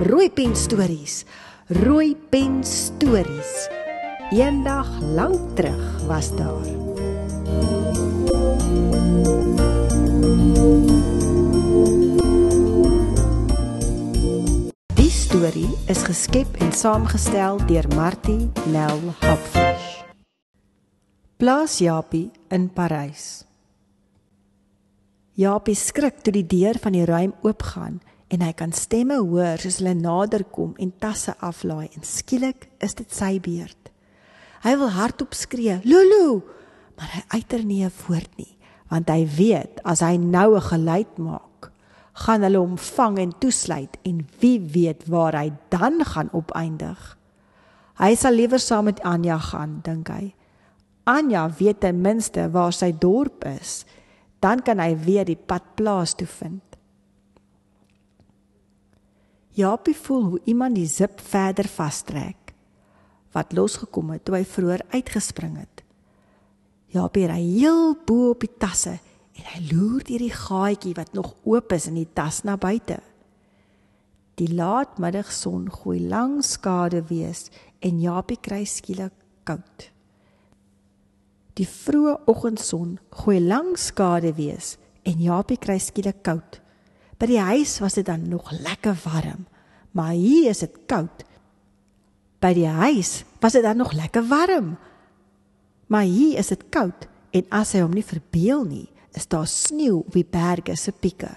Rooi pen stories. Rooi pen stories. Eendag lank terug was daar. Die storie is geskep en saamgestel deur Martie Nel Hopfish. Plaas Japie in Parys. Japie skrik toe die deur van die ruim oopgaan en hy kan stemme hoor soos hulle nader kom en tasse aflaai en skielik is dit sy beurt. Hy wil hardop skree, "Lulu!" maar hy uiter nie 'n woord nie, want hy weet as hy nou 'n geluid maak, gaan hulle hom vang en toesluit en wie weet waar hy dan gaan opeindig. Hy sal liewer saam met Anja gaan, dink hy. Anja weet ten minste waar sy dorp is, dan kan hy weer die pad plaas toe vind. Japie voel hoe iemand die zip verder vastrek wat losgekom het toe hy vroeër uitgespring het. Japie ry heel bo op die tasse en hy loer deur die gaatjie wat nog oop is in die tas na buite. Die laatmiddagson gooi lang skade wees en Japie kry skielik koud. Die vroeë oggendson gooi lang skade wees en Japie kry skielik koud. By die huis was dit dan nog lekker warm, maar hier is dit koud. By die huis was dit dan nog lekker warm, maar hier is dit koud en as hy hom nie verbeel nie, is daar sneeu op die berge se pieke.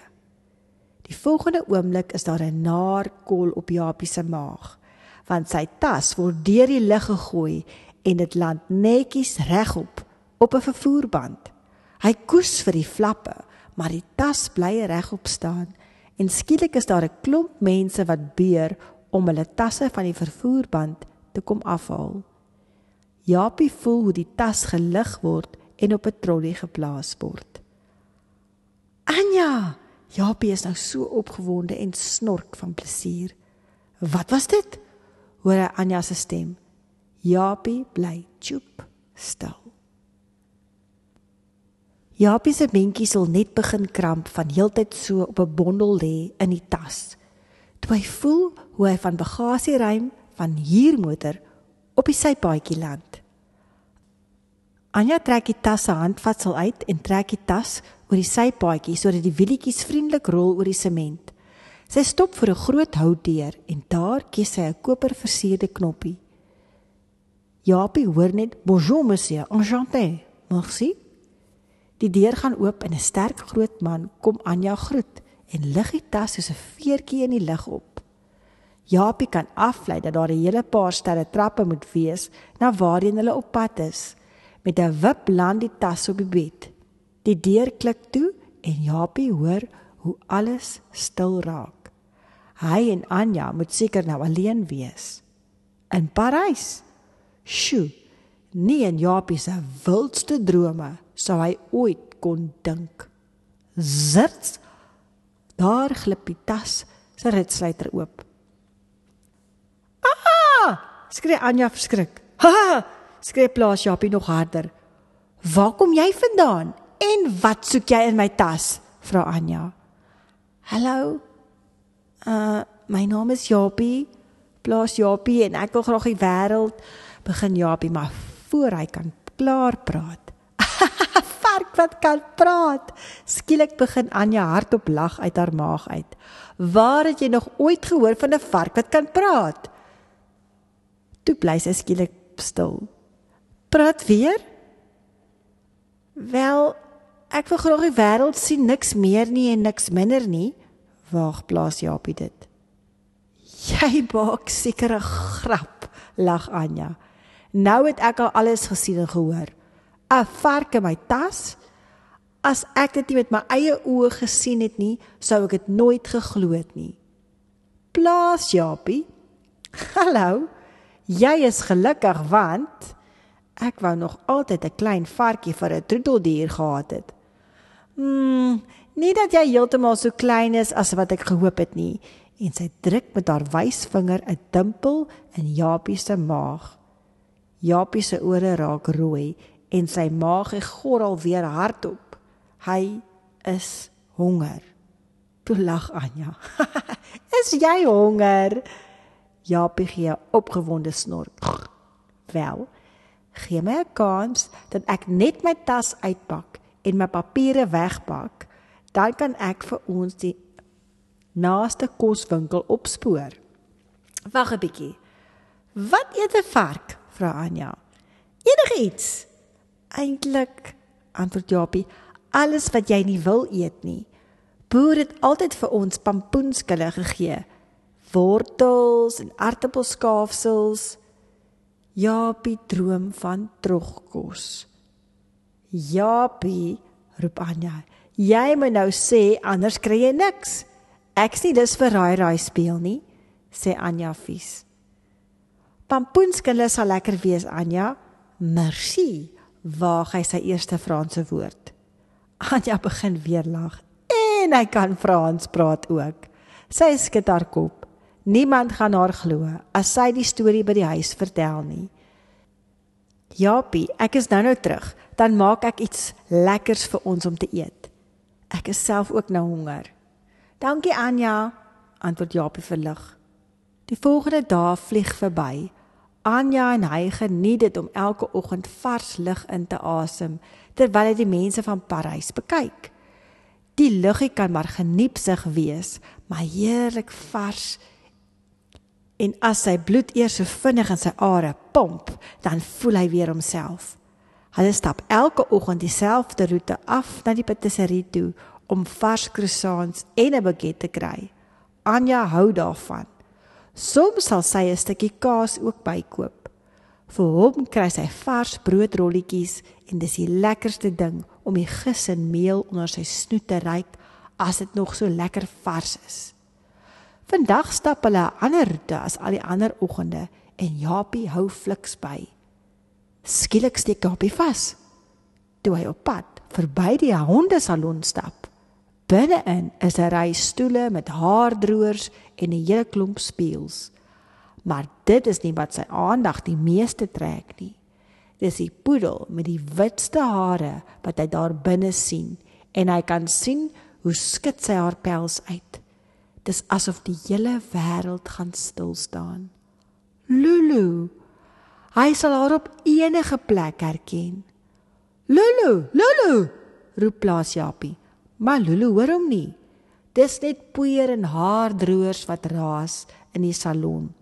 Die volgende oomblik is daar 'n naar kol op Japie se maag, want sy tas word deur die lug gegooi en dit land netjies regop op 'n vervoerband. Hy koes vir die flappe maar die tas bly regop staan en skielik is daar 'n klomp mense wat beer om hulle tasse van die vervoerband te kom afhaal. Japie voel hoe die tas gelig word en op 'n trolly geplaas word. Anja, Japie is nou so opgewonde en snork van plesier. Wat was dit? Hoor hy Anja se stem. Japie bly choop stil. Japie se mentjie sal net begin kramp van heeltyd so op 'n bondel lê in die tas. Toe hy voel hoe hy van bagasieruim van huurmotor op die sypaadjie land. Anja trek die tas se handvatsel uit en trek die tas oor die sypaadjie sodat die wielietjies vriendelik rol oor die sement. Sy stop vir 'n groot houtdeur en daar kies sy 'n koperversierde knoppie. Japie hoor net "Bonjour monsieur, enchanté." Merci. Die deur gaan oop en 'n sterk groot man kom Anja groet en lig die tas soos 'n veertjie in die lug op. Japie kan aflei dat daar 'n hele paar sterre trappe moet wees na waarheen hulle op pad is. Met 'n wip land die tas op die bed. Die deur klik toe en Japie hoor hoe alles stil raak. Hy en Anja moet seker nou alleen wees. In Parys. Sjoe. Nie in Japie se wildste drome sou hy ooit kon dink. Zits. Daar glip die tas se ritsluiter oop. Ah! skree Anja verskrik. Ha! skree plaas Japie nog harder. Waar kom jy vandaan? En wat soek jy in my tas? vra Anja. Hallo. Uh my naam is Japie. Plaas Japie en ek wil graag die wêreld begin Japie, maar voor hy kan klaar praat vark wat kan praat. Skielik begin Anja hardop lag uit haar maag uit. Waar het jy nog ooit gehoor van 'n vark wat kan praat? Toe bly sy skielik stil. Praat weer? Wel, ek wil graag die wêreld sien, niks meer nie en niks minder nie. Waag, plaas Japie dit. Jy maak seker 'n grap, lag Anja. Nou het ek al alles gesien en gehoor. 'n vark in my tas. As ek dit nie met my eie oë gesien het nie, sou ek dit nooit geglo het nie. Plaas Japie, Hallo. Jy is gelukkig want ek wou nog altyd 'n klein varkie vir 'n troeteldier gehad het. Mm, nie dat jy heeltemal so klein is as wat ek gehoop het nie. En sy druk met haar wysvinger 'n dimpel in Japie se maag. Japie se ore raak rooi en sy maag gorrel weer hardop. Hy is honger. Toe lag Anja. "Is jy honger?" Japie gee opgewonde snor. "Wel, gee my 'n kans dat ek net my tas uitpak en my papiere wegpak, dan kan ek vir ons die naaste koswinkel opspoor." "Wag 'n bietjie. Wat eet 'n vark?" vra Anja. "Enigiets." "Eintlik," antwoord Japie, "alles wat jy nie wil eet nie." Boer het altyd vir ons pampoenskille gegee. Wortels en aartappelskaafsels. Japie droom van trogkos. Japie, roep Anja. Jy moet nou sê anders kry jy niks. Ek's nie dis vir raai raai speel nie, sê Anja vies. Pampoenskille sal lekker wees, Anja. Merci. Waag hy sy eerste Franse woord. Anja begin weer lag en hy kan Frans praat ook. Sy skud haar kop. Niemand gaan haar glo as sy die storie by die huis vertel nie. Japie, ek is nou-nou terug. Dan maak ek iets lekkers vir ons om te eet. Ek is self ook nou honger. Dankie Anja, antwoord Japie verlig. Die volgende dae vlieg verby. Anja en hy geniet dit om elke oggend vars lug in te asem terwyl hy die mense van Parys bekyk. Die luggie kan maar geniepsig wees, maar heerlik vars. En as sy bloed eers so vinnig in sy are pomp, dan voel hy weer homself. Hulle stap elke oggend dieselfde roete af na die patisserie toe om vars croissants en 'n baguette te kry. Anja hou daarvan. Soms sal sy 'n stukkie kaas ook bykoop. Vir hom kry sy vars broodrolletjies en dis die lekkerste ding om die gis en meel onder sy snoet te ryk as dit nog so lekker vars is. Vandag stap hulle 'n ander roete as al die ander oggende en Japie hou fliks by. Skielik steek Japie vas. Toe hy op pad verby die hondesalon stap. Binne-in is 'n ry stoele met haardroërs en 'n hele klomp spieëls. Maar dit is nie wat sy aandag die meeste trek nie. Dis die poedel met die witste hare wat hy daar binne sien en hy kan sien hoe skud sy haar pels uit. Dis asof die hele wêreld gaan stil staan. Lulu. Hy sal haar op enige plek herken. Lulu, Lulu, roep Plaas Japie. Maar Lulu hoor hom nie. Dis net poeier en haardroërs wat raas in die salon.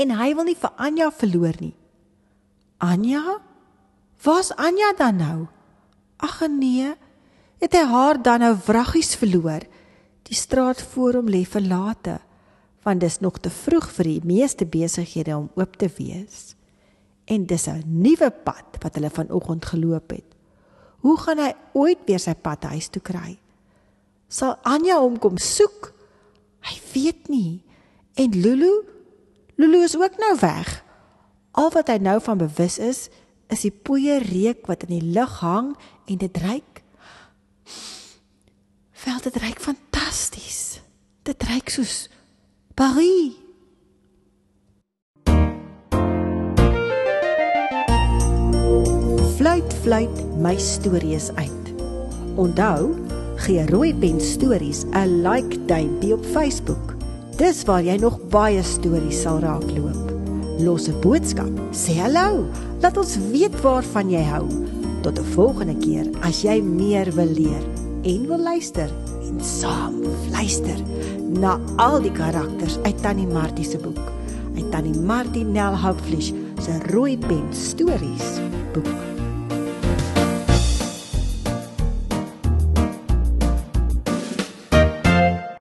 En hy wil nie vir Anja verloor nie. Anja? Waar's Anja dan nou? Ag nee, het hy haar dan nou wraggies verloor? Die straat voor hom lê verlate, want dis nog te vroeg vir die meeste besighede om oop te wees. En dis 'n nuwe pad wat hulle vanoggend geloop het. Hoe gaan hy ooit weer sy pad huis toe kry? Sal Anja hom kom soek? Hy weet nie. En Lulu? Lulu is ook nou weg. Al wat hy nou van bewus is, is die poeier reuk wat in die lug hang en dit ruik. Vel dit ruik fantasties. Dit ruik soos Paris. Fluit fluit my stories uit. Onthou, gee rooi pen stories 'n like duimpie op Facebook. Dis waar jy nog baie stories sal raakloop los 'n boodskap. Sê hallo. Laat ons weet waarvan jy hou. Tot 'n volgende keer as jy meer wil leer en wil luister en saam luister na al die karakters uit Tannie Martie se boek. Uit Tannie Martie Nel Houtfleisch se rooi pen stories boek.